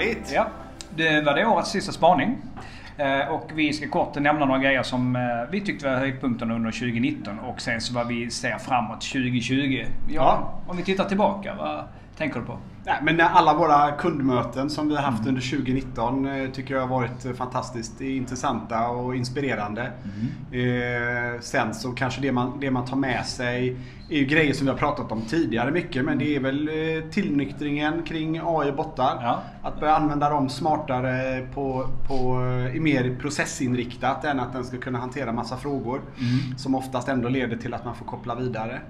Härligt! Ja, det var det årets sista spaning. Eh, Och vi ska kort nämna några grejer som eh, vi tyckte var höjdpunkterna under 2019 och sen så vad vi ser framåt 2020. Ja, Ja. Om vi tittar tillbaka, vad tänker du på? Nej, men alla våra kundmöten som vi har haft under 2019 eh, tycker jag har varit fantastiskt intressanta och inspirerande. Eh, sen så kanske det man, det man tar med sig är ju grejer som vi har pratat om tidigare mycket men det är väl eh, tillnyktringen kring AI och bottar. Ja. Att börja använda dem smartare på, på, i mer processinriktat än att den ska kunna hantera massa frågor. Som oftast ändå leder till att man får koppla vidare.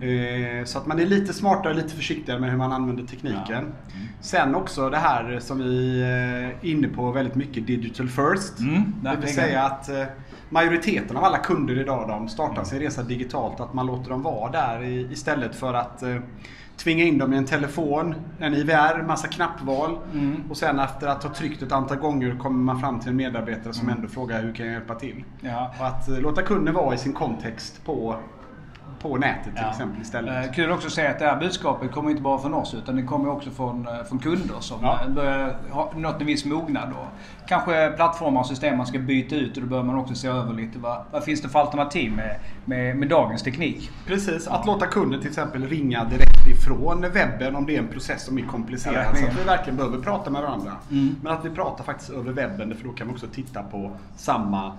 Eh, så att man är lite smartare och lite försiktigare med hur man använder tekniken. Sen också det här som vi är inne på väldigt mycket, digital first. Mm, det vill säga att eh, majoriteten av alla kunder idag de startar sin resa digitalt. Att man låter dem vara där istället för att eh, tvinga in dem i en telefon, en IVR, massa knappval. Mm. Och sen efter att ha tryckt ett antal gånger kommer man fram till en medarbetare som ändå frågar hur kan jag hjälpa till? Ja. Och att eh, låta kunden vara i sin kontext på, på nätet till Ja. exempel istället. Eh, Kul också att se att det här budskapet kommer inte bara från oss utan det kommer också från, eh, från kunder som Ja. eh, börjar ha nått en viss mognad. Och kanske plattformar och system man ska byta ut och då bör man också se över lite vad, vad finns det för alternativ med, med, med dagens teknik. Precis, att låta kunden till exempel ringa direkt ifrån webben om det är en process som är komplicerad. Ja, så att vi verkligen behöver prata med varandra. Mm. Men att vi pratar faktiskt över webben för då kan vi också titta på samma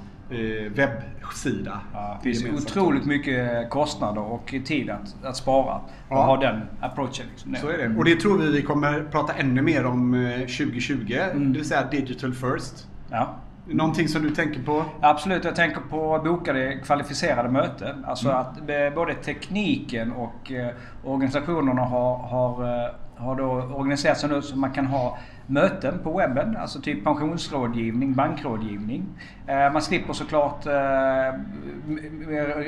webbsida. Ja, det finns otroligt mycket kostnader och tid att, att spara och Ja. ha den approachen. Liksom. Så är det. Och det tror vi vi kommer prata ännu mer om eh, 2020. Mm. Det vill säga digital first. Ja. Någonting som du tänker på? Absolut, jag tänker på bokade kvalificerade möten. Alltså att eh, både tekniken och eh, organisationerna har, har, eh, har då organiserat sig nu så man kan ha möten på webben. Alltså typ pensionsrådgivning, bankrådgivning. Eh, Man slipper såklart eh,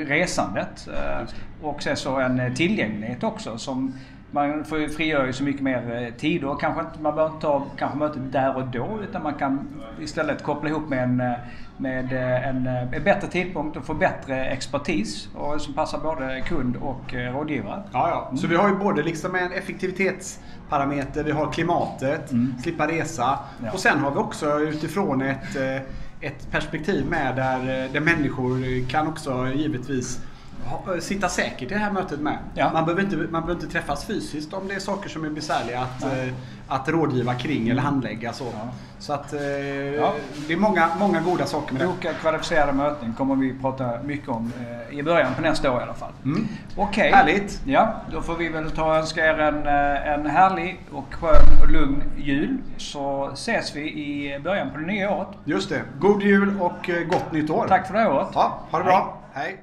resandet. eh, Och sen så en tillgänglighet också som man får frigör ju så mycket mer eh, tid och kanske inte, man behöver inte ta kanske mötet där och då utan man kan istället koppla ihop med en, eh, med eh, en, en bättre tidpunkt och få bättre expertis och som passar både kund och rådgivare. Ja, ja. Så vi har ju både liksom en effektivitetsparameter, vi har klimatet, slippa resa. Mm. Ja. Och sen har vi också utifrån ett, ett perspektiv med där, där människor kan också givetvis sitta säkert i det här mötet med. Ja. Man, behöver inte, man behöver inte träffas fysiskt om det är saker som är besvärliga att, eh, att rådgiva kring eller handlägga. Så, Ja. så att eh, Ja. det är många, många goda saker med det. Boka kvalificerade möten kommer vi prata mycket om eh, i början på nästa år i alla fall. Mm. Okej. Härligt. Ja, då får vi väl ta och önska er en, eh, en härlig och skön och lugn jul. Så ses vi i början på det nya året. Just det. God jul och eh, gott nytt år. Tack för det här året. Ja, ha det Hej. bra. Hej.